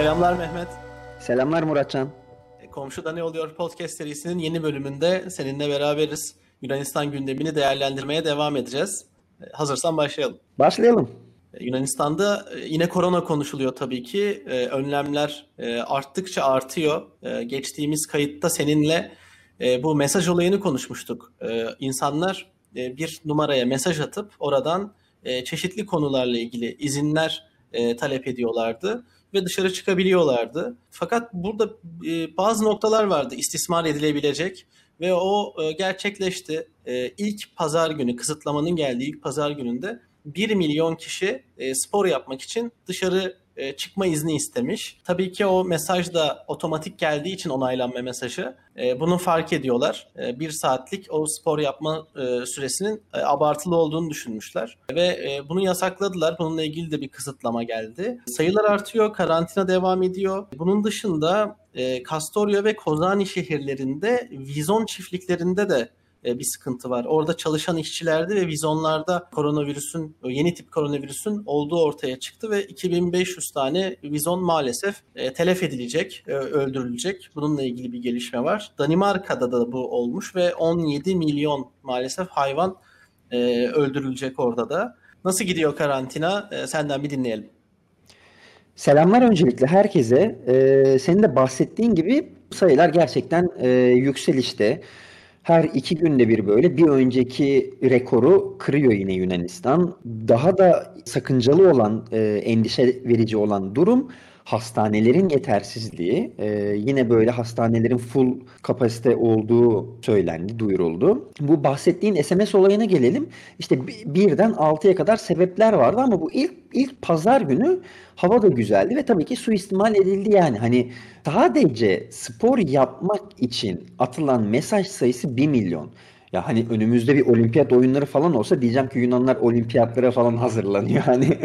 Selamlar Mehmet. Selamlar Muratcan. E, Komşuda Ne Oluyor podcast serisinin yeni bölümünde seninle beraberiz. Yunanistan gündemini değerlendirmeye devam edeceğiz. E, hazırsan başlayalım. Başlayalım. E, Yunanistan'da yine korona konuşuluyor tabii ki. Önlemler arttıkça artıyor. Geçtiğimiz kayıtta seninle bu mesaj olayını konuşmuştuk. İnsanlar bir numaraya mesaj atıp oradan çeşitli konularla ilgili izinler talep ediyorlardı ve dışarı çıkabiliyorlardı. Fakat burada e, bazı noktalar vardı istismar edilebilecek ve o e, gerçekleşti. E, ilk pazar günü kısıtlamanın geldiği ilk pazar gününde 1 milyon kişi e, spor yapmak için dışarı e, çıkma izni istemiş. Tabii ki o mesaj da otomatik geldiği için onaylanma mesajı e, bunu fark ediyorlar. E, bir saatlik o spor yapma süresinin abartılı olduğunu düşünmüşler ve bunu yasakladılar. Bununla ilgili de bir kısıtlama geldi. Sayılar artıyor, karantina devam ediyor. Bunun dışında Kastoria ve Kozani şehirlerinde vizon çiftliklerinde de e, bir sıkıntı var. Orada çalışan işçilerde ve vizonlarda koronavirüsün, yeni tip koronavirüsün olduğu ortaya çıktı ve 2500 tane vizon maalesef e, telef edilecek, e, öldürülecek. Bununla ilgili bir gelişme var. Danimarka'da da bu olmuş ve 17 milyon maalesef hayvan öldürülecek orada da. Nasıl gidiyor karantina? Senden bir dinleyelim. Selamlar öncelikle herkese. Ee, senin de bahsettiğin gibi sayılar gerçekten e, yükselişte. Her iki günde bir böyle bir önceki rekoru kırıyor yine Yunanistan. Daha da sakıncalı olan, e, endişe verici olan durum hastanelerin yetersizliği. E, yine böyle hastanelerin full kapasite olduğu söylendi, duyuruldu. Bu bahsettiğin SMS olayına gelelim. İşte birden 6'ya kadar sebepler vardı ama bu ilk ilk pazar günü hava da güzeldi ve tabii ki suistimal edildi yani. Hani sadece spor yapmak için atılan mesaj sayısı 1 milyon. Ya hani önümüzde bir olimpiyat oyunları falan olsa diyeceğim ki Yunanlar olimpiyatlara falan hazırlanıyor. Hani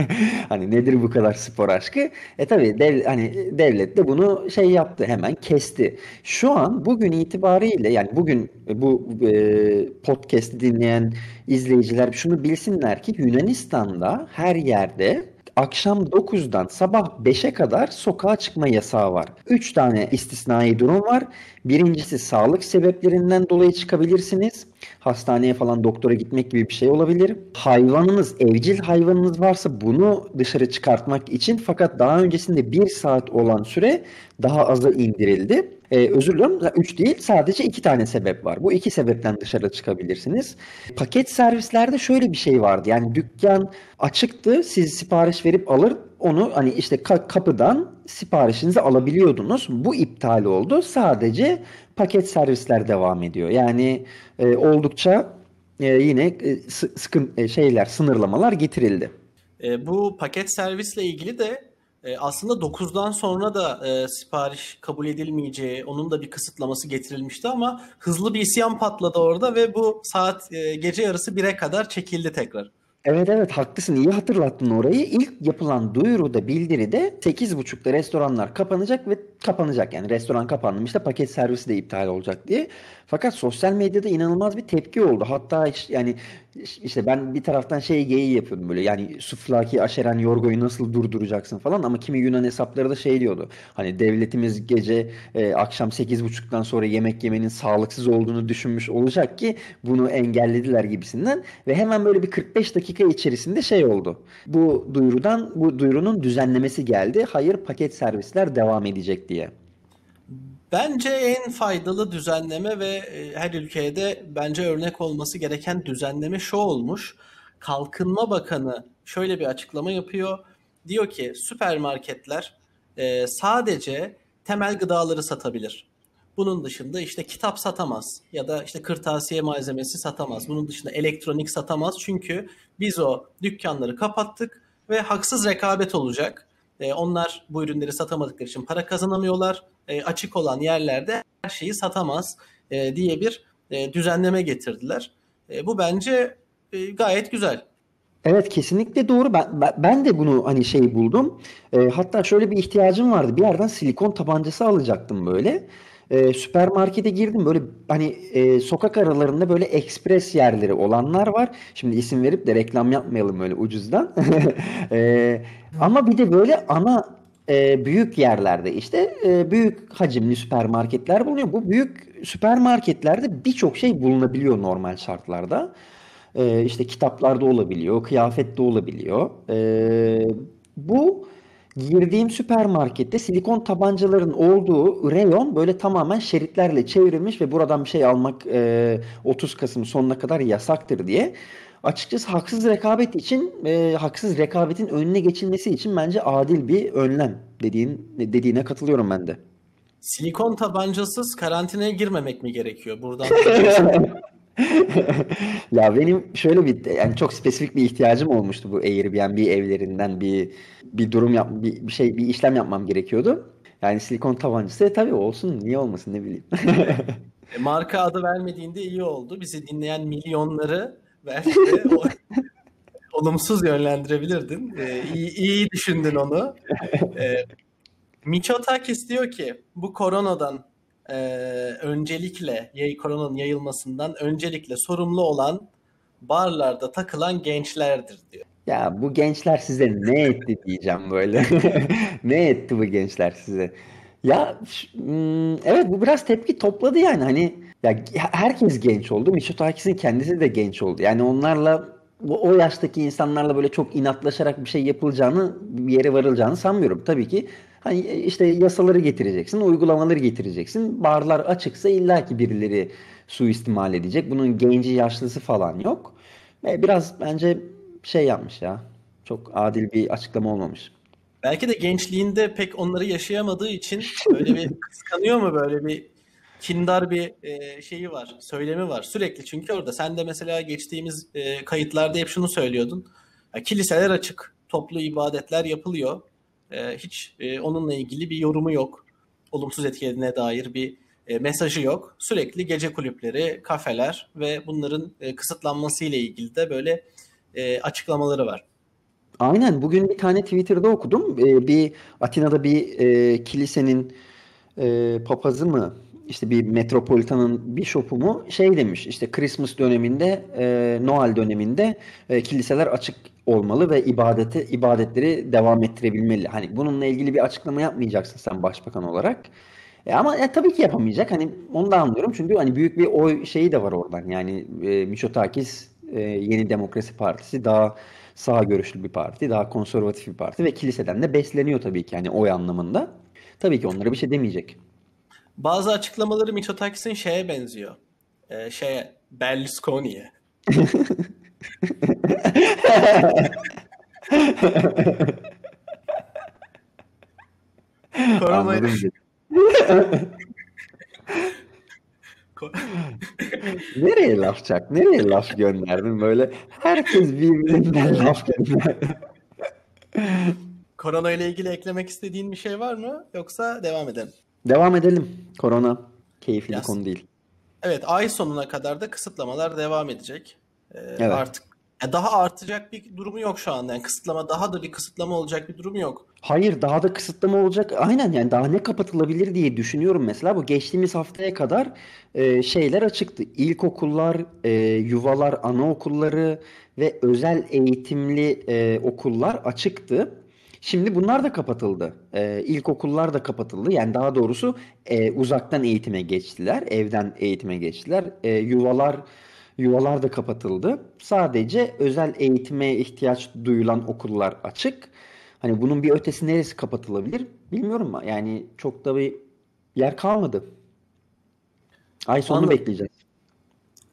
hani nedir bu kadar spor aşkı? E tabii dev, hani devlet de bunu şey yaptı hemen kesti. Şu an bugün itibariyle yani bugün bu e, podcast'i dinleyen izleyiciler şunu bilsinler ki Yunanistan'da her yerde akşam 9'dan sabah 5'e kadar sokağa çıkma yasağı var. 3 tane istisnai durum var. Birincisi sağlık sebeplerinden dolayı çıkabilirsiniz. Hastaneye falan doktora gitmek gibi bir şey olabilir. Hayvanınız, evcil hayvanınız varsa bunu dışarı çıkartmak için fakat daha öncesinde 1 saat olan süre daha aza indirildi. Ee, özür diliyorum 3 değil sadece 2 tane sebep var. Bu iki sebepten dışarı çıkabilirsiniz. Paket servislerde şöyle bir şey vardı. Yani dükkan açıktı siz sipariş verip alır onu hani işte kapıdan siparişinizi alabiliyordunuz. Bu iptal oldu. Sadece paket servisler devam ediyor. Yani e, oldukça e, yine e, sıkın e, şeyler sınırlamalar getirildi. E, bu paket servisle ilgili de e, aslında 9'dan sonra da e, sipariş kabul edilmeyeceği, onun da bir kısıtlaması getirilmişti ama hızlı bir isyan patladı orada ve bu saat e, gece yarısı 1'e kadar çekildi tekrar. Evet evet haklısın iyi hatırlattın orayı. İlk yapılan duyuruda bildiride 8.30'da restoranlar kapanacak ve kapanacak. Yani restoran kapanmış da paket servisi de iptal olacak diye. Fakat sosyal medyada inanılmaz bir tepki oldu. Hatta yani işte ben bir taraftan şey geyiği yapıyordum böyle yani Suflaki Aşeren Yorgo'yu nasıl durduracaksın falan ama kimi Yunan hesapları da şey diyordu. Hani devletimiz gece e, akşam 8.30'dan sonra yemek yemenin sağlıksız olduğunu düşünmüş olacak ki bunu engellediler gibisinden ve hemen böyle bir 45 dakika içerisinde şey oldu. Bu duyurudan bu duyurunun düzenlemesi geldi. Hayır paket servisler devam edecek diye. Bence en faydalı düzenleme ve e, her ülkede bence örnek olması gereken düzenleme şu olmuş. Kalkınma Bakanı şöyle bir açıklama yapıyor. Diyor ki süpermarketler e, sadece temel gıdaları satabilir. Bunun dışında işte kitap satamaz ya da işte kırtasiye malzemesi satamaz. Bunun dışında elektronik satamaz. Çünkü biz o dükkanları kapattık ve haksız rekabet olacak. E, onlar bu ürünleri satamadıkları için para kazanamıyorlar. E, açık olan yerlerde her şeyi satamaz e, diye bir e, düzenleme getirdiler. E, bu bence e, gayet güzel. Evet kesinlikle doğru. Ben, ben de bunu hani şey buldum. E, hatta şöyle bir ihtiyacım vardı. Bir yerden silikon tabancası alacaktım böyle e, süpermarkete girdim böyle hani e, sokak aralarında böyle ekspres yerleri olanlar var. Şimdi isim verip de reklam yapmayalım öyle ucuzdan. e, ama bir de böyle ana e, büyük yerlerde işte e, büyük hacimli süpermarketler bulunuyor. Bu büyük süpermarketlerde birçok şey bulunabiliyor normal şartlarda. E, işte kitaplarda olabiliyor, kıyafette olabiliyor. E, bu girdiğim süpermarkette silikon tabancaların olduğu reyon böyle tamamen şeritlerle çevrilmiş ve buradan bir şey almak e, 30 Kasım sonuna kadar yasaktır diye. Açıkçası haksız rekabet için, e, haksız rekabetin önüne geçilmesi için bence adil bir önlem dediğin dediğine katılıyorum ben de. Silikon tabancasız karantinaya girmemek mi gerekiyor buradan? Ya benim şöyle bir yani çok spesifik bir ihtiyacım olmuştu bu Airbnb evlerinden bir bir durum yap bir, bir şey bir işlem yapmam gerekiyordu. Yani silikon tabancası e, tabii olsun niye olmasın ne bileyim. E, Marka adı vermediğinde iyi oldu. Bizi dinleyen milyonları belki de o, olumsuz yönlendirebilirdin. E, iyi, iyi düşündün onu. E, Miçotakis diyor ki bu koronadan e, öncelikle yay, koronanın yayılmasından öncelikle sorumlu olan barlarda takılan gençlerdir diyor. Ya bu gençler size ne etti diyeceğim böyle. Ne etti bu gençler size? Ya hmm, evet bu biraz tepki topladı yani hani ya herkes genç oldu. Mitsotakis'in kendisi de genç oldu. Yani onlarla o yaştaki insanlarla böyle çok inatlaşarak bir şey yapılacağını bir yere varılacağını sanmıyorum. Tabii ki hani işte yasaları getireceksin, uygulamaları getireceksin. Barlar açıksa illaki birileri suistimal edecek. Bunun genci yaşlısı falan yok. Ve biraz bence şey yapmış ya. Çok adil bir açıklama olmamış. Belki de gençliğinde pek onları yaşayamadığı için böyle bir kıskanıyor mu böyle bir kindar bir e, şeyi var, söylemi var. Sürekli çünkü orada. Sen de mesela geçtiğimiz e, kayıtlarda hep şunu söylüyordun. Ya, kiliseler açık, toplu ibadetler yapılıyor. E, hiç e, onunla ilgili bir yorumu yok. Olumsuz etkilediğine dair bir e, mesajı yok. Sürekli gece kulüpleri, kafeler ve bunların e, kısıtlanması ile ilgili de böyle e, açıklamaları var. Aynen bugün bir tane Twitter'da okudum. Ee, bir Atina'da bir e, kilisenin e, papazı mı işte bir metropolitanın bişopu mu şey demiş işte Christmas döneminde e, Noel döneminde e, kiliseler açık olmalı ve ibadeti ibadetleri devam ettirebilmeli. Hani bununla ilgili bir açıklama yapmayacaksın sen başbakan olarak. E ama e, tabii ki yapamayacak. Hani onu da anlıyorum. Çünkü hani büyük bir oy şeyi de var oradan. Yani e, Mitsotakis e, Yeni Demokrasi Partisi daha sağ görüşlü bir parti, daha konservatif bir parti ve kiliseden de besleniyor tabii ki yani oy anlamında. Tabii ki onlara bir şey demeyecek. Bazı açıklamaları Mitsotakis'in şeye benziyor. Ee, şeye Berlusconi'ye. Koronayı Anladım. Ko- Nereye laf çak? Nereye laf gönderdin böyle? Herkes birbirinden laf gönderdi. Korona ile ilgili eklemek istediğin bir şey var mı? Yoksa devam edelim. Devam edelim. Korona keyifli bir Yaz. konu değil. Evet, ay sonuna kadar da kısıtlamalar devam edecek. Ee, Evet. artık ya daha artacak bir durumu yok şu anda. Yani kısıtlama daha da bir kısıtlama olacak bir durum yok. Hayır daha da kısıtlama olacak. Aynen yani daha ne kapatılabilir diye düşünüyorum mesela. Bu geçtiğimiz haftaya kadar e, şeyler açıktı. İlkokullar, e, yuvalar, anaokulları ve özel eğitimli e, okullar açıktı. Şimdi bunlar da kapatıldı. E, ilkokullar da kapatıldı. Yani daha doğrusu e, uzaktan eğitime geçtiler. Evden eğitime geçtiler. E, yuvalar yuvalar da kapatıldı. Sadece özel eğitime ihtiyaç duyulan okullar açık. Hani bunun bir ötesi neresi kapatılabilir bilmiyorum. Yani çok da bir yer kalmadı. Ay sonunu Anladım. bekleyeceğiz.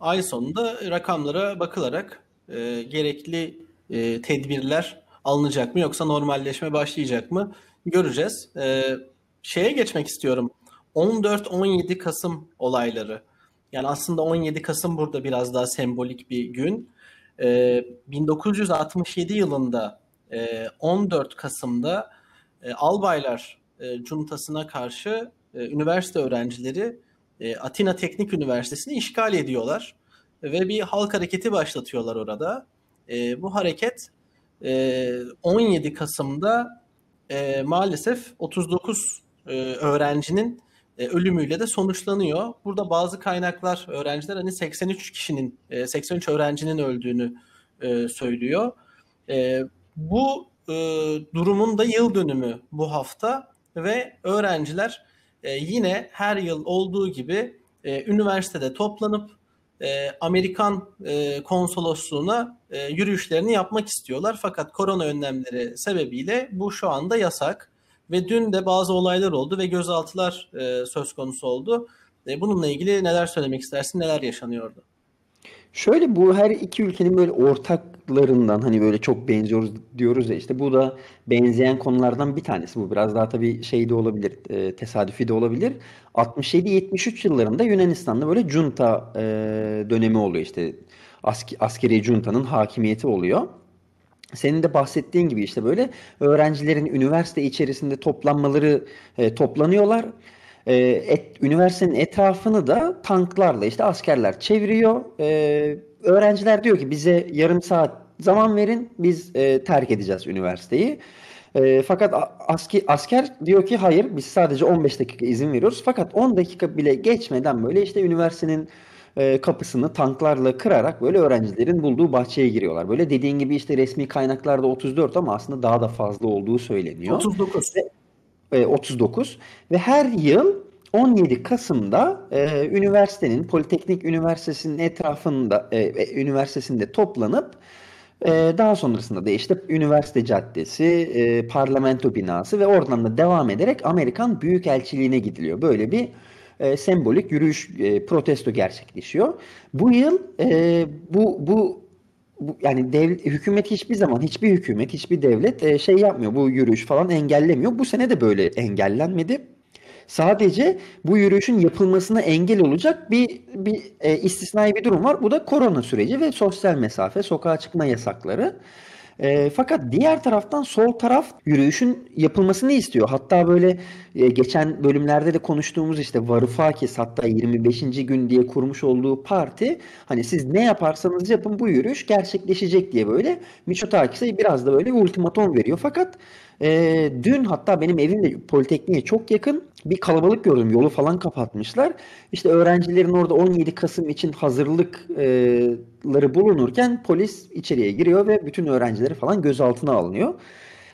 Ay sonunda rakamlara bakılarak e, gerekli e, tedbirler alınacak mı yoksa normalleşme başlayacak mı göreceğiz. E, şeye geçmek istiyorum. 14-17 Kasım olayları. Yani aslında 17 Kasım burada biraz daha sembolik bir gün. E, 1967 yılında e, 14 Kasım'da e, Albaylar e, Cuntası'na karşı e, üniversite öğrencileri e, Atina Teknik Üniversitesi'ni işgal ediyorlar ve bir halk hareketi başlatıyorlar orada. E, bu hareket e, 17 Kasım'da e, maalesef 39 e, öğrencinin e, ölümüyle de sonuçlanıyor. Burada bazı kaynaklar öğrenciler hani 83 kişinin e, 83 öğrencinin öldüğünü e, söylüyor. E, bu e, durumun da yıl dönümü bu hafta ve öğrenciler e, yine her yıl olduğu gibi e, üniversitede toplanıp e, Amerikan e, konsolosluğuna e, yürüyüşlerini yapmak istiyorlar. Fakat korona önlemleri sebebiyle bu şu anda yasak. Ve dün de bazı olaylar oldu ve gözaltılar e, söz konusu oldu. E, bununla ilgili neler söylemek istersin, neler yaşanıyordu? Şöyle bu her iki ülkenin böyle ortaklarından hani böyle çok benziyoruz diyoruz ya işte bu da benzeyen konulardan bir tanesi. Bu biraz daha tabii şey de olabilir, e, tesadüfi de olabilir. 67-73 yıllarında Yunanistan'da böyle junta e, dönemi oluyor işte ask askeri juntanın hakimiyeti oluyor. Senin de bahsettiğin gibi işte böyle öğrencilerin üniversite içerisinde toplanmaları e, toplanıyorlar. E, et, üniversitenin etrafını da tanklarla işte askerler çeviriyor. E, öğrenciler diyor ki bize yarım saat zaman verin biz e, terk edeceğiz üniversiteyi. E, fakat aski, asker diyor ki hayır biz sadece 15 dakika izin veriyoruz. Fakat 10 dakika bile geçmeden böyle işte üniversitenin e, kapısını tanklarla kırarak böyle öğrencilerin bulduğu bahçeye giriyorlar. Böyle dediğin gibi işte resmi kaynaklarda 34 ama aslında daha da fazla olduğu söyleniyor. 39. Ve, 39 ve her yıl 17 Kasım'da e, üniversitenin Politeknik Üniversitesi'nin etrafında e, e, üniversitesinde toplanıp e, daha sonrasında da işte üniversite caddesi, e, parlamento binası ve oradan da devam ederek Amerikan Büyükelçiliğine gidiliyor. Böyle bir e, sembolik yürüyüş e, protesto gerçekleşiyor. Bu yıl e, bu bu bu, yani dev, hükümet hiçbir zaman hiçbir hükümet hiçbir devlet e, şey yapmıyor bu yürüyüş falan engellemiyor. Bu sene de böyle engellenmedi. Sadece bu yürüyüşün yapılmasına engel olacak bir bir e, istisnai bir durum var. Bu da korona süreci ve sosyal mesafe, sokağa çıkma yasakları. E, fakat diğer taraftan sol taraf yürüyüşün yapılmasını istiyor. Hatta böyle e, geçen bölümlerde de konuştuğumuz işte Varoufakis hatta 25. gün diye kurmuş olduğu parti hani siz ne yaparsanız yapın bu yürüyüş gerçekleşecek diye böyle Mitsotakis'e biraz da böyle ultimatom veriyor. Fakat e, dün hatta benim evim de Politekniğe çok yakın bir kalabalık gördüm. Yolu falan kapatmışlar. İşte öğrencilerin orada 17 Kasım için hazırlıkları bulunurken polis içeriye giriyor ve bütün öğrencileri falan gözaltına alınıyor.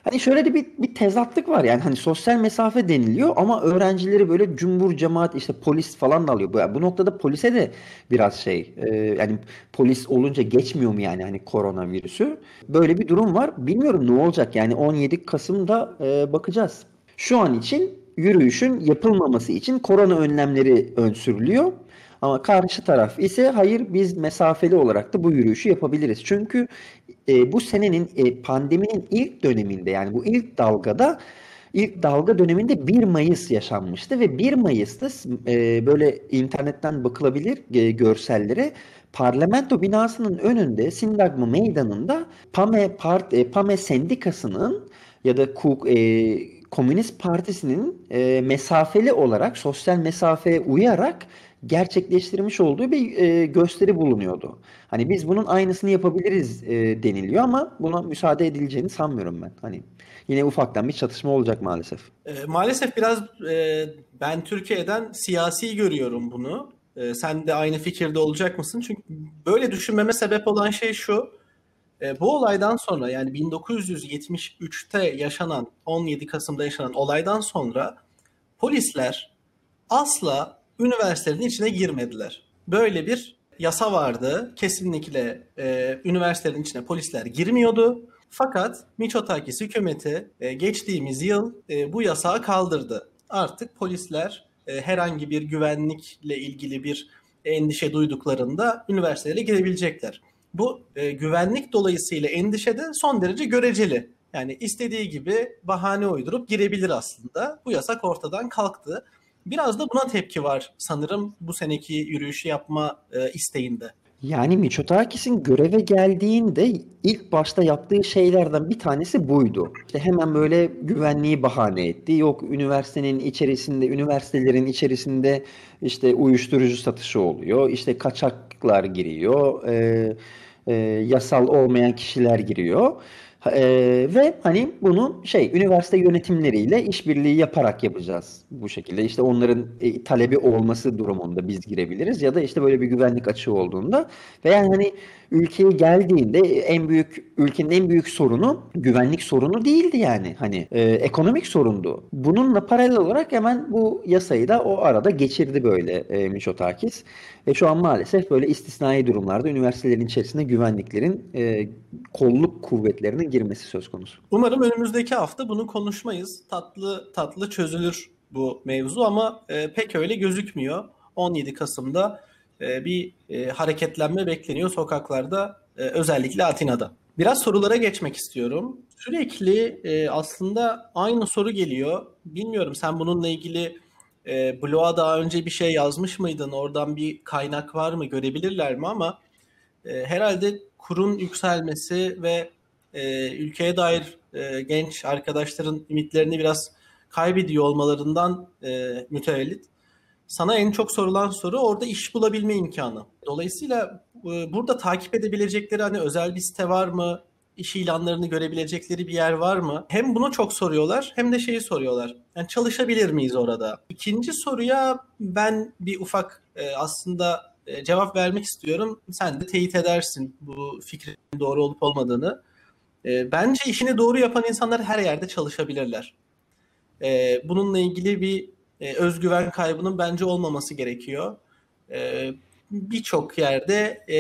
Hani şöyle de bir, bir tezatlık var yani hani sosyal mesafe deniliyor ama öğrencileri böyle cümbur cemaat işte polis falan da alıyor. Bu, bu noktada polise de biraz şey e, yani polis olunca geçmiyor mu yani hani koronavirüsü? Böyle bir durum var. Bilmiyorum ne olacak yani 17 Kasım'da e, bakacağız. Şu an için yürüyüşün yapılmaması için korona önlemleri ön sürülüyor. Ama karşı taraf ise hayır biz mesafeli olarak da bu yürüyüşü yapabiliriz. Çünkü e, bu senenin e, pandeminin ilk döneminde yani bu ilk dalgada ilk dalga döneminde 1 Mayıs yaşanmıştı ve 1 Mayıs'ta e, böyle internetten bakılabilir e, görsellere parlamento binasının önünde Sindagma Meydanı'nda PAME, Part, e, PAME Sendikası'nın ya da KUK, e, Komünist Partisi'nin e, mesafeli olarak sosyal mesafeye uyarak gerçekleştirmiş olduğu bir e, gösteri bulunuyordu. Hani biz bunun aynısını yapabiliriz e, deniliyor ama buna müsaade edileceğini sanmıyorum ben. Hani yine ufaktan bir çatışma olacak maalesef. E, maalesef biraz e, ben Türkiye'den siyasi görüyorum bunu. E, sen de aynı fikirde olacak mısın? Çünkü böyle düşünmeme sebep olan şey şu. E, bu olaydan sonra yani 1973'te yaşanan 17 Kasım'da yaşanan olaydan sonra polisler asla üniversitelerin içine girmediler. Böyle bir yasa vardı. Kesinlikle e, üniversitelerin içine polisler girmiyordu. Fakat Miçotakis hükümeti e, geçtiğimiz yıl e, bu yasağı kaldırdı. Artık polisler e, herhangi bir güvenlikle ilgili bir endişe duyduklarında üniversitelere girebilecekler. Bu e, güvenlik dolayısıyla endişe de son derece göreceli. Yani istediği gibi bahane uydurup girebilir aslında. Bu yasak ortadan kalktı. Biraz da buna tepki var sanırım bu seneki yürüyüşü yapma e, isteğinde. Yani Mitsotakis'in göreve geldiğinde ilk başta yaptığı şeylerden bir tanesi buydu. İşte hemen böyle güvenliği bahane etti. Yok üniversitenin içerisinde, üniversitelerin içerisinde işte uyuşturucu satışı oluyor. İşte kaçaklar giriyor. E, e, yasal olmayan kişiler giriyor. E, ve hani bunu şey üniversite yönetimleriyle işbirliği yaparak yapacağız bu şekilde. İşte onların e, talebi olması durumunda biz girebiliriz ya da işte böyle bir güvenlik açığı olduğunda ve yani hani ülkeye geldiğinde en büyük ülkenin en büyük sorunu güvenlik sorunu değildi yani hani e, ekonomik sorundu. Bununla paralel olarak hemen bu yasayı da o arada geçirdi böyle e, Mitsotakis. Ve şu an maalesef böyle istisnai durumlarda üniversitelerin içerisinde güvenliklerin e, kolluk kuvvetlerinin girmesi söz konusu. Umarım önümüzdeki hafta bunu konuşmayız. Tatlı tatlı çözülür bu mevzu ama e, pek öyle gözükmüyor. 17 Kasım'da e, bir e, hareketlenme bekleniyor sokaklarda e, özellikle Atina'da. Biraz sorulara geçmek istiyorum. Sürekli e, aslında aynı soru geliyor. Bilmiyorum sen bununla ilgili e, blog'a daha önce bir şey yazmış mıydın? Oradan bir kaynak var mı? Görebilirler mi? Ama e, herhalde kurun yükselmesi ve e, ülkeye dair e, genç arkadaşların ümitlerini biraz kaybediyor olmalarından e, mütevellit. Sana en çok sorulan soru orada iş bulabilme imkanı. Dolayısıyla e, burada takip edebilecekleri hani özel bir site var mı? iş ilanlarını görebilecekleri bir yer var mı? Hem bunu çok soruyorlar hem de şeyi soruyorlar. Yani çalışabilir miyiz orada? İkinci soruya ben bir ufak e, aslında e, cevap vermek istiyorum. Sen de teyit edersin bu fikrin doğru olup olmadığını. E, bence işini doğru yapan insanlar her yerde çalışabilirler. E, bununla ilgili bir e, özgüven kaybının bence olmaması gerekiyor. E, Birçok yerde e,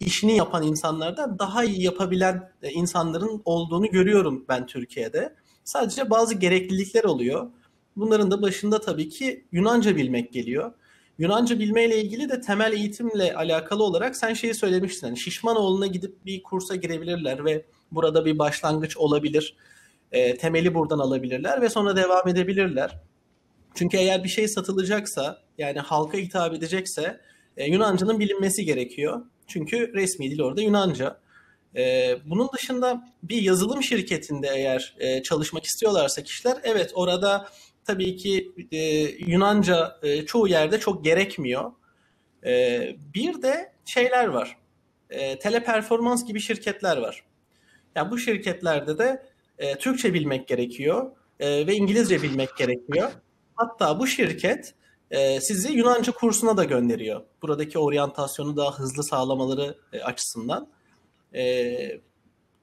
işini yapan insanlardan daha iyi yapabilen e, insanların olduğunu görüyorum ben Türkiye'de. Sadece bazı gereklilikler oluyor. Bunların da başında tabii ki Yunanca bilmek geliyor. Yunanca bilmeyle ilgili de temel eğitimle alakalı olarak sen şeyi söylemiştin. Hani Şişmanoğlu'na gidip bir kursa girebilirler ve burada bir başlangıç olabilir. E, temeli buradan alabilirler ve sonra devam edebilirler. Çünkü eğer bir şey satılacaksa yani halka hitap edecekse e, Yunanca'nın bilinmesi gerekiyor. Çünkü resmi dil orada Yunanca. E, bunun dışında bir yazılım şirketinde eğer e, çalışmak istiyorlarsa kişiler evet orada tabii ki e, Yunanca e, çoğu yerde çok gerekmiyor. E, bir de şeyler var. E, teleperformans gibi şirketler var. Yani bu şirketlerde de e, Türkçe bilmek gerekiyor e, ve İngilizce bilmek gerekiyor. Hatta bu şirket e, sizi Yunanca kursuna da gönderiyor. Buradaki oryantasyonu daha hızlı sağlamaları e, açısından. E,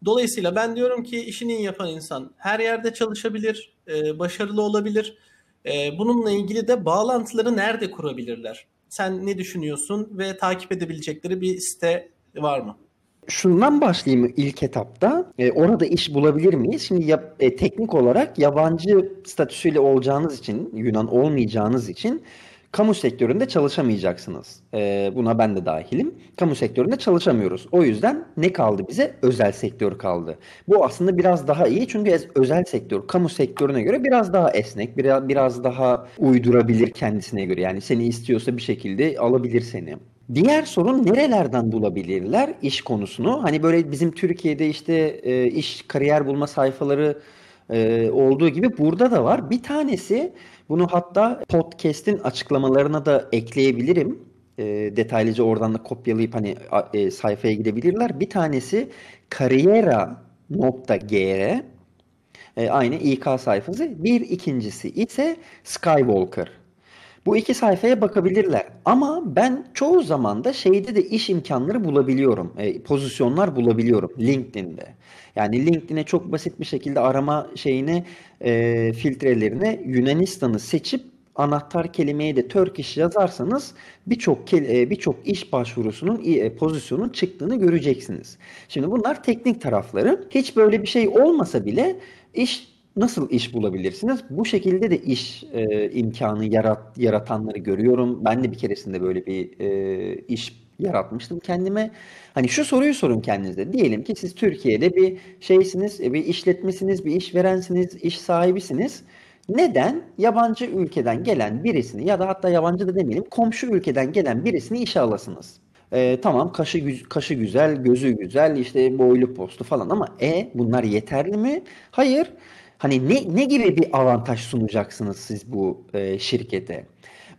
dolayısıyla ben diyorum ki işini yapan insan her yerde çalışabilir, e, başarılı olabilir. E, bununla ilgili de bağlantıları nerede kurabilirler? Sen ne düşünüyorsun ve takip edebilecekleri bir site var mı? Şundan başlayayım ilk etapta. E, orada iş bulabilir miyiz? Şimdi ya, e, teknik olarak yabancı statüsüyle olacağınız için, Yunan olmayacağınız için kamu sektöründe çalışamayacaksınız. E, buna ben de dahilim. Kamu sektöründe çalışamıyoruz. O yüzden ne kaldı bize? Özel sektör kaldı. Bu aslında biraz daha iyi çünkü özel sektör kamu sektörüne göre biraz daha esnek, biraz, biraz daha uydurabilir kendisine göre. Yani seni istiyorsa bir şekilde alabilir seni. Diğer sorun nerelerden bulabilirler iş konusunu? Hani böyle bizim Türkiye'de işte e, iş kariyer bulma sayfaları e, olduğu gibi burada da var. Bir tanesi bunu hatta podcast'in açıklamalarına da ekleyebilirim. E, detaylıca oradan da kopyalayıp hani e, sayfaya gidebilirler. Bir tanesi kariyera.gr e, aynı İK sayfası. Bir ikincisi ise Skywalker. Bu iki sayfaya bakabilirler. Ama ben çoğu zaman da şeyde de iş imkanları bulabiliyorum. E, pozisyonlar bulabiliyorum LinkedIn'de. Yani LinkedIn'e çok basit bir şekilde arama şeyine e, filtrelerine Yunanistan'ı seçip anahtar kelimeyi de Turkish yazarsanız birçok e, birçok iş başvurusunun e, pozisyonun çıktığını göreceksiniz. Şimdi bunlar teknik tarafları. Hiç böyle bir şey olmasa bile iş nasıl iş bulabilirsiniz? Bu şekilde de iş e, imkanı yarat, yaratanları görüyorum. Ben de bir keresinde böyle bir e, iş yaratmıştım kendime. Hani şu soruyu sorun kendinize. Diyelim ki siz Türkiye'de bir şeysiniz, e, bir işletmesiniz, bir işverensiniz, iş sahibisiniz. Neden yabancı ülkeden gelen birisini ya da hatta yabancı da demeyelim komşu ülkeden gelen birisini işe alasınız? Ee, tamam kaşı kaşı güzel, gözü güzel, işte boylu postu falan ama e bunlar yeterli mi? Hayır. Hani ne, ne gibi bir avantaj sunacaksınız siz bu e, şirkete?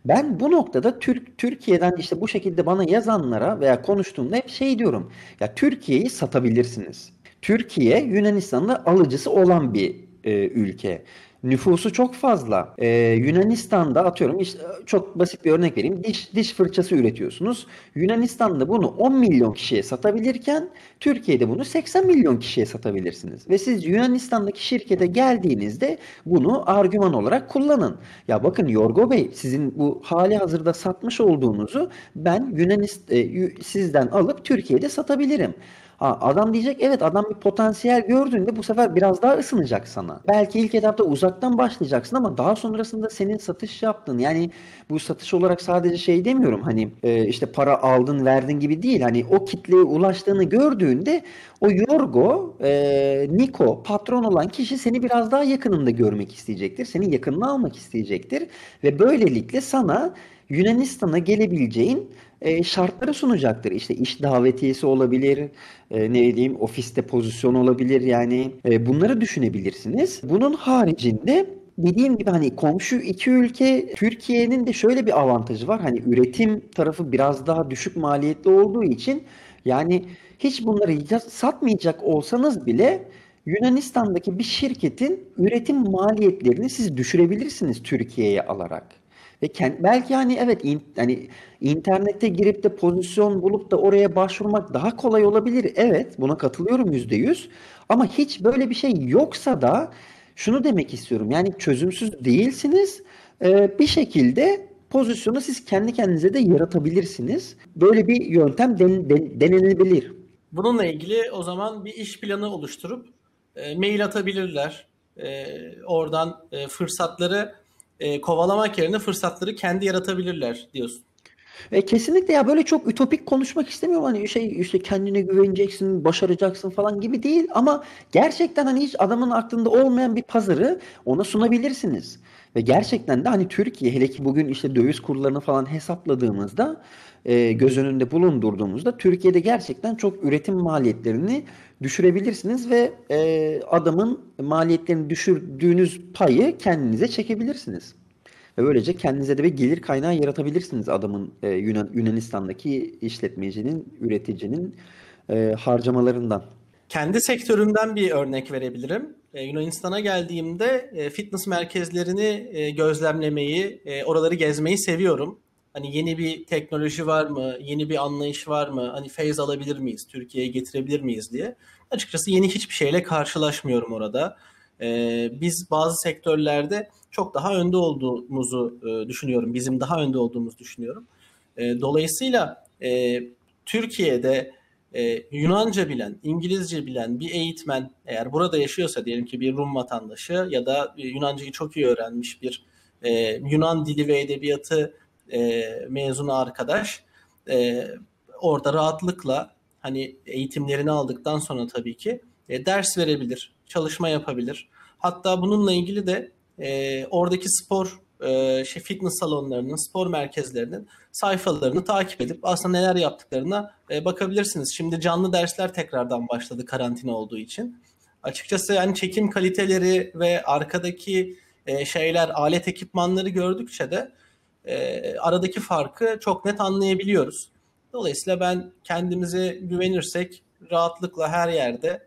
Ben bu noktada Türk Türkiye'den işte bu şekilde bana yazanlara veya konuştuğumda hep şey diyorum. Ya Türkiye'yi satabilirsiniz. Türkiye Yunanistan'da alıcısı olan bir e, ülke. Nüfusu çok fazla. Ee, Yunanistan'da atıyorum işte çok basit bir örnek vereyim. Diş diş fırçası üretiyorsunuz. Yunanistan'da bunu 10 milyon kişiye satabilirken Türkiye'de bunu 80 milyon kişiye satabilirsiniz. Ve siz Yunanistan'daki şirkete geldiğinizde bunu argüman olarak kullanın. Ya bakın Yorgo Bey sizin bu hali hazırda satmış olduğunuzu ben Yunanist e, sizden alıp Türkiye'de satabilirim. Adam diyecek evet adam bir potansiyel gördüğünde bu sefer biraz daha ısınacak sana. Belki ilk etapta uzaktan başlayacaksın ama daha sonrasında senin satış yaptın. Yani bu satış olarak sadece şey demiyorum hani e, işte para aldın verdin gibi değil. Hani o kitleye ulaştığını gördüğünde o Yorgo, e, Niko patron olan kişi seni biraz daha yakınında görmek isteyecektir. Senin yakınına almak isteyecektir. Ve böylelikle sana Yunanistan'a gelebileceğin e, şartları sunacaktır. İşte iş davetiyesi olabilir, e, ne diyeyim ofiste pozisyon olabilir yani e, bunları düşünebilirsiniz. Bunun haricinde dediğim gibi hani komşu iki ülke Türkiye'nin de şöyle bir avantajı var. Hani üretim tarafı biraz daha düşük maliyetli olduğu için yani hiç bunları satmayacak olsanız bile Yunanistan'daki bir şirketin üretim maliyetlerini siz düşürebilirsiniz Türkiye'ye alarak. Ve kend, belki hani evet in, hani internette girip de pozisyon bulup da oraya başvurmak daha kolay olabilir. Evet buna katılıyorum yüzde yüz. Ama hiç böyle bir şey yoksa da şunu demek istiyorum. Yani çözümsüz değilsiniz. Ee, bir şekilde pozisyonu siz kendi kendinize de yaratabilirsiniz. Böyle bir yöntem den, den, denenebilir. Bununla ilgili o zaman bir iş planı oluşturup e, mail atabilirler. E, oradan e, fırsatları e, kovalamak yerine fırsatları kendi yaratabilirler diyorsun. E, kesinlikle ya böyle çok ütopik konuşmak istemiyorum. Hani şey işte kendine güveneceksin, başaracaksın falan gibi değil ama gerçekten hani hiç adamın aklında olmayan bir pazarı ona sunabilirsiniz. Ve gerçekten de hani Türkiye hele ki bugün işte döviz kurlarını falan hesapladığımızda e, göz önünde bulundurduğumuzda Türkiye'de gerçekten çok üretim maliyetlerini düşürebilirsiniz ve e, adamın maliyetlerini düşürdüğünüz payı kendinize çekebilirsiniz. Ve böylece kendinize de bir gelir kaynağı yaratabilirsiniz adamın e, Yunan, Yunanistan'daki işletmecinin, üreticinin e, harcamalarından. Kendi sektörümden bir örnek verebilirim. E, Yunanistan'a geldiğimde e, fitness merkezlerini e, gözlemlemeyi, e, oraları gezmeyi seviyorum. Hani yeni bir teknoloji var mı? Yeni bir anlayış var mı? Hani feyz alabilir miyiz? Türkiye'ye getirebilir miyiz diye. Açıkçası yeni hiçbir şeyle karşılaşmıyorum orada. Ee, biz bazı sektörlerde çok daha önde olduğumuzu düşünüyorum. Bizim daha önde olduğumuzu düşünüyorum. E, dolayısıyla e, Türkiye'de e, Yunanca bilen, İngilizce bilen bir eğitmen eğer burada yaşıyorsa diyelim ki bir Rum vatandaşı ya da Yunancayı çok iyi öğrenmiş bir e, Yunan dili ve edebiyatı e, mezunu arkadaş e, orada rahatlıkla hani eğitimlerini aldıktan sonra tabii ki e, ders verebilir, çalışma yapabilir. Hatta bununla ilgili de e, oradaki spor şey fitness salonlarının, spor merkezlerinin sayfalarını takip edip aslında neler yaptıklarına bakabilirsiniz. Şimdi canlı dersler tekrardan başladı karantina olduğu için. Açıkçası yani çekim kaliteleri ve arkadaki şeyler, alet ekipmanları gördükçe de aradaki farkı çok net anlayabiliyoruz. Dolayısıyla ben kendimize güvenirsek rahatlıkla her yerde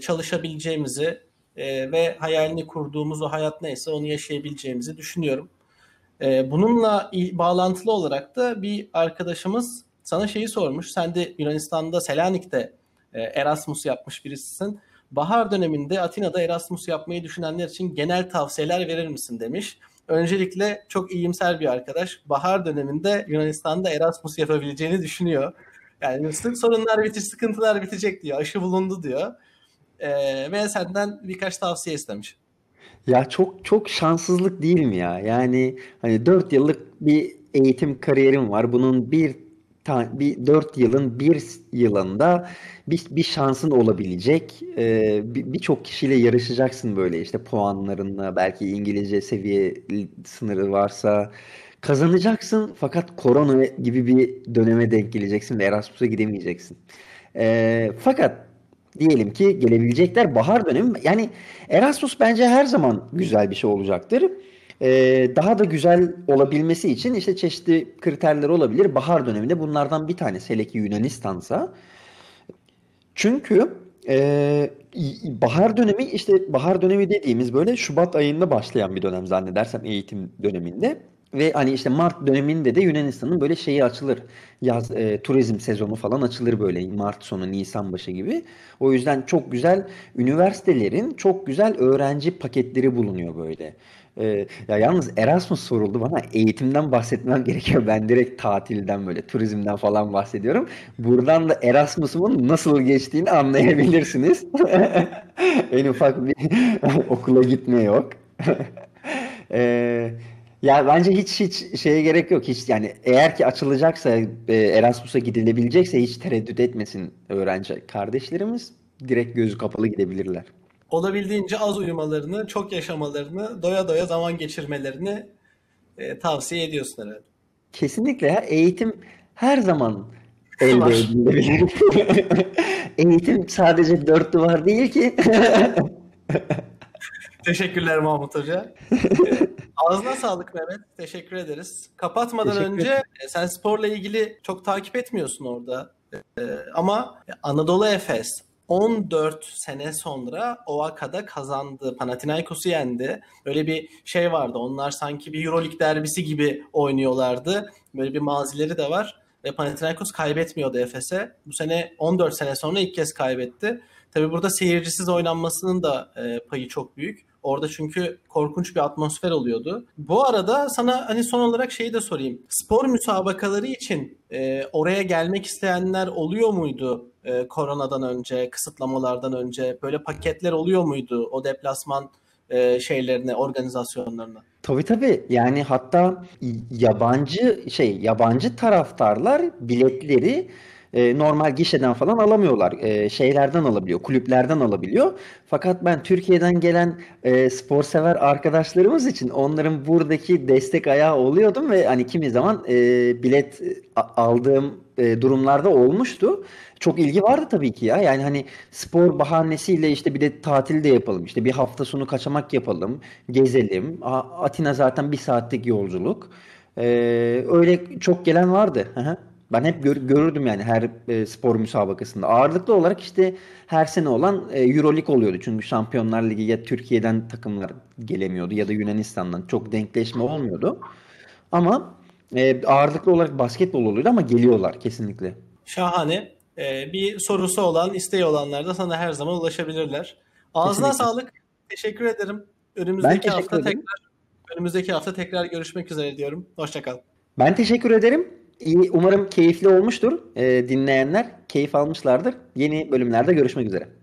çalışabileceğimizi e, ve hayalini kurduğumuz o hayat neyse onu yaşayabileceğimizi düşünüyorum. E, bununla bağlantılı olarak da bir arkadaşımız sana şeyi sormuş. Sen de Yunanistan'da Selanik'te e, Erasmus yapmış birisisin. Bahar döneminde Atina'da Erasmus yapmayı düşünenler için genel tavsiyeler verir misin demiş. Öncelikle çok iyimser bir arkadaş. Bahar döneminde Yunanistan'da Erasmus yapabileceğini düşünüyor. Yani sorunlar bitiş, sıkıntılar bitecek diyor. Aşı bulundu diyor. Ee, ve senden birkaç tavsiye istemiş. Ya çok çok şanssızlık değil mi ya? Yani hani 4 yıllık bir eğitim kariyerim var. Bunun bir bir 4 yılın bir yılında bir, bir şansın olabilecek. Ee, Birçok bir kişiyle yarışacaksın böyle işte puanlarınla belki İngilizce seviye sınırı varsa kazanacaksın fakat korona gibi bir döneme denk geleceksin ve Erasmus'a gidemeyeceksin. Ee, fakat diyelim ki gelebilecekler bahar dönemi yani Erasmus bence her zaman güzel bir şey olacaktır e, daha da güzel olabilmesi için işte çeşitli kriterler olabilir. Bahar döneminde bunlardan bir tanesi hele ki Yunanistan'sa. Çünkü Ee, bahar dönemi işte bahar dönemi dediğimiz böyle Şubat ayında başlayan bir dönem zannedersem eğitim döneminde. Ve hani işte Mart döneminde de Yunanistan'ın böyle şeyi açılır. Yaz e, turizm sezonu falan açılır böyle Mart sonu Nisan başı gibi. O yüzden çok güzel üniversitelerin çok güzel öğrenci paketleri bulunuyor böyle. Ee, ya yalnız Erasmus soruldu bana. Eğitimden bahsetmem gerekiyor. Ben direkt tatilden böyle turizmden falan bahsediyorum. Buradan da Erasmus'umun nasıl geçtiğini anlayabilirsiniz. en ufak bir okula gitme yok. Ee, ya bence hiç hiç şeye gerek yok. Hiç yani eğer ki açılacaksa e, Erasmus'a gidilebilecekse hiç tereddüt etmesin öğrenci kardeşlerimiz. Direkt gözü kapalı gidebilirler. Olabildiğince az uyumalarını, çok yaşamalarını, doya doya zaman geçirmelerini e, tavsiye ediyorsun herhalde. Kesinlikle ya eğitim her zaman elde edilebilir. Eğitim sadece dört duvar değil ki. Teşekkürler Mahmut Hoca. Ağzına sağlık Mehmet. Teşekkür ederiz. Kapatmadan Teşekkür önce e, sen sporla ilgili çok takip etmiyorsun orada. E, ama Anadolu Efes 14 sene sonra OAKA'da kazandı. Panathinaikos'u yendi. Öyle bir şey vardı. Onlar sanki bir Euroleague derbisi gibi oynuyorlardı. Böyle bir mazileri de var. Ve Panathinaikos kaybetmiyordu Efes'e. Bu sene 14 sene sonra ilk kez kaybetti. Tabii burada seyircisiz oynanmasının da e, payı çok büyük. Orada çünkü korkunç bir atmosfer oluyordu. Bu arada sana hani son olarak şeyi de sorayım. Spor müsabakaları için e, oraya gelmek isteyenler oluyor muydu e, koronadan önce, kısıtlamalardan önce? Böyle paketler oluyor muydu o deplasman e, şeylerine, organizasyonlarına? Tabii tabii. Yani hatta yabancı şey yabancı taraftarlar biletleri e, normal gişeden falan alamıyorlar. E, şeylerden alabiliyor, kulüplerden alabiliyor. Fakat ben Türkiye'den gelen e, spor sever arkadaşlarımız için onların buradaki destek ayağı oluyordum ve hani kimi zaman e, bilet aldığım e, durumlarda olmuştu. Çok ilgi vardı tabii ki ya. Yani hani spor bahanesiyle işte bir de tatil de yapalım. İşte bir hafta sonu kaçamak yapalım, gezelim. Atina zaten bir saatlik yolculuk. E, öyle çok gelen vardı. Hı. Ben hep gör- görürdüm yani her e, spor müsabakasında. Ağırlıklı olarak işte her sene olan e, Euroleague oluyordu. Çünkü Şampiyonlar Ligi ya Türkiye'den takımlar gelemiyordu ya da Yunanistan'dan çok denkleşme olmuyordu. Ama e, ağırlıklı olarak basketbol oluyordu ama geliyorlar kesinlikle. Şahane. E, bir sorusu olan, isteği olanlar da sana her zaman ulaşabilirler. Ağzına Kesinlikle. sağlık. Teşekkür ederim. Ben Önümüzdeki teşekkür hafta ederim. tekrar önümüzdeki hafta tekrar görüşmek üzere diyorum. Hoşça kal. Ben teşekkür ederim. İyi, umarım keyifli olmuştur. E, dinleyenler keyif almışlardır. Yeni bölümlerde görüşmek üzere.